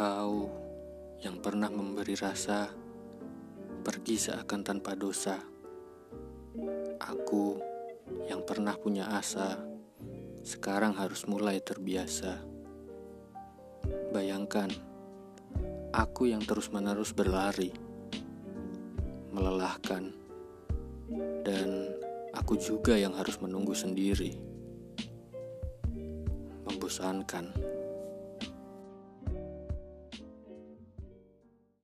Kau yang pernah memberi rasa pergi seakan tanpa dosa. Aku yang pernah punya asa sekarang harus mulai terbiasa. Bayangkan, aku yang terus-menerus berlari, melelahkan, dan aku juga yang harus menunggu sendiri. Membosankan.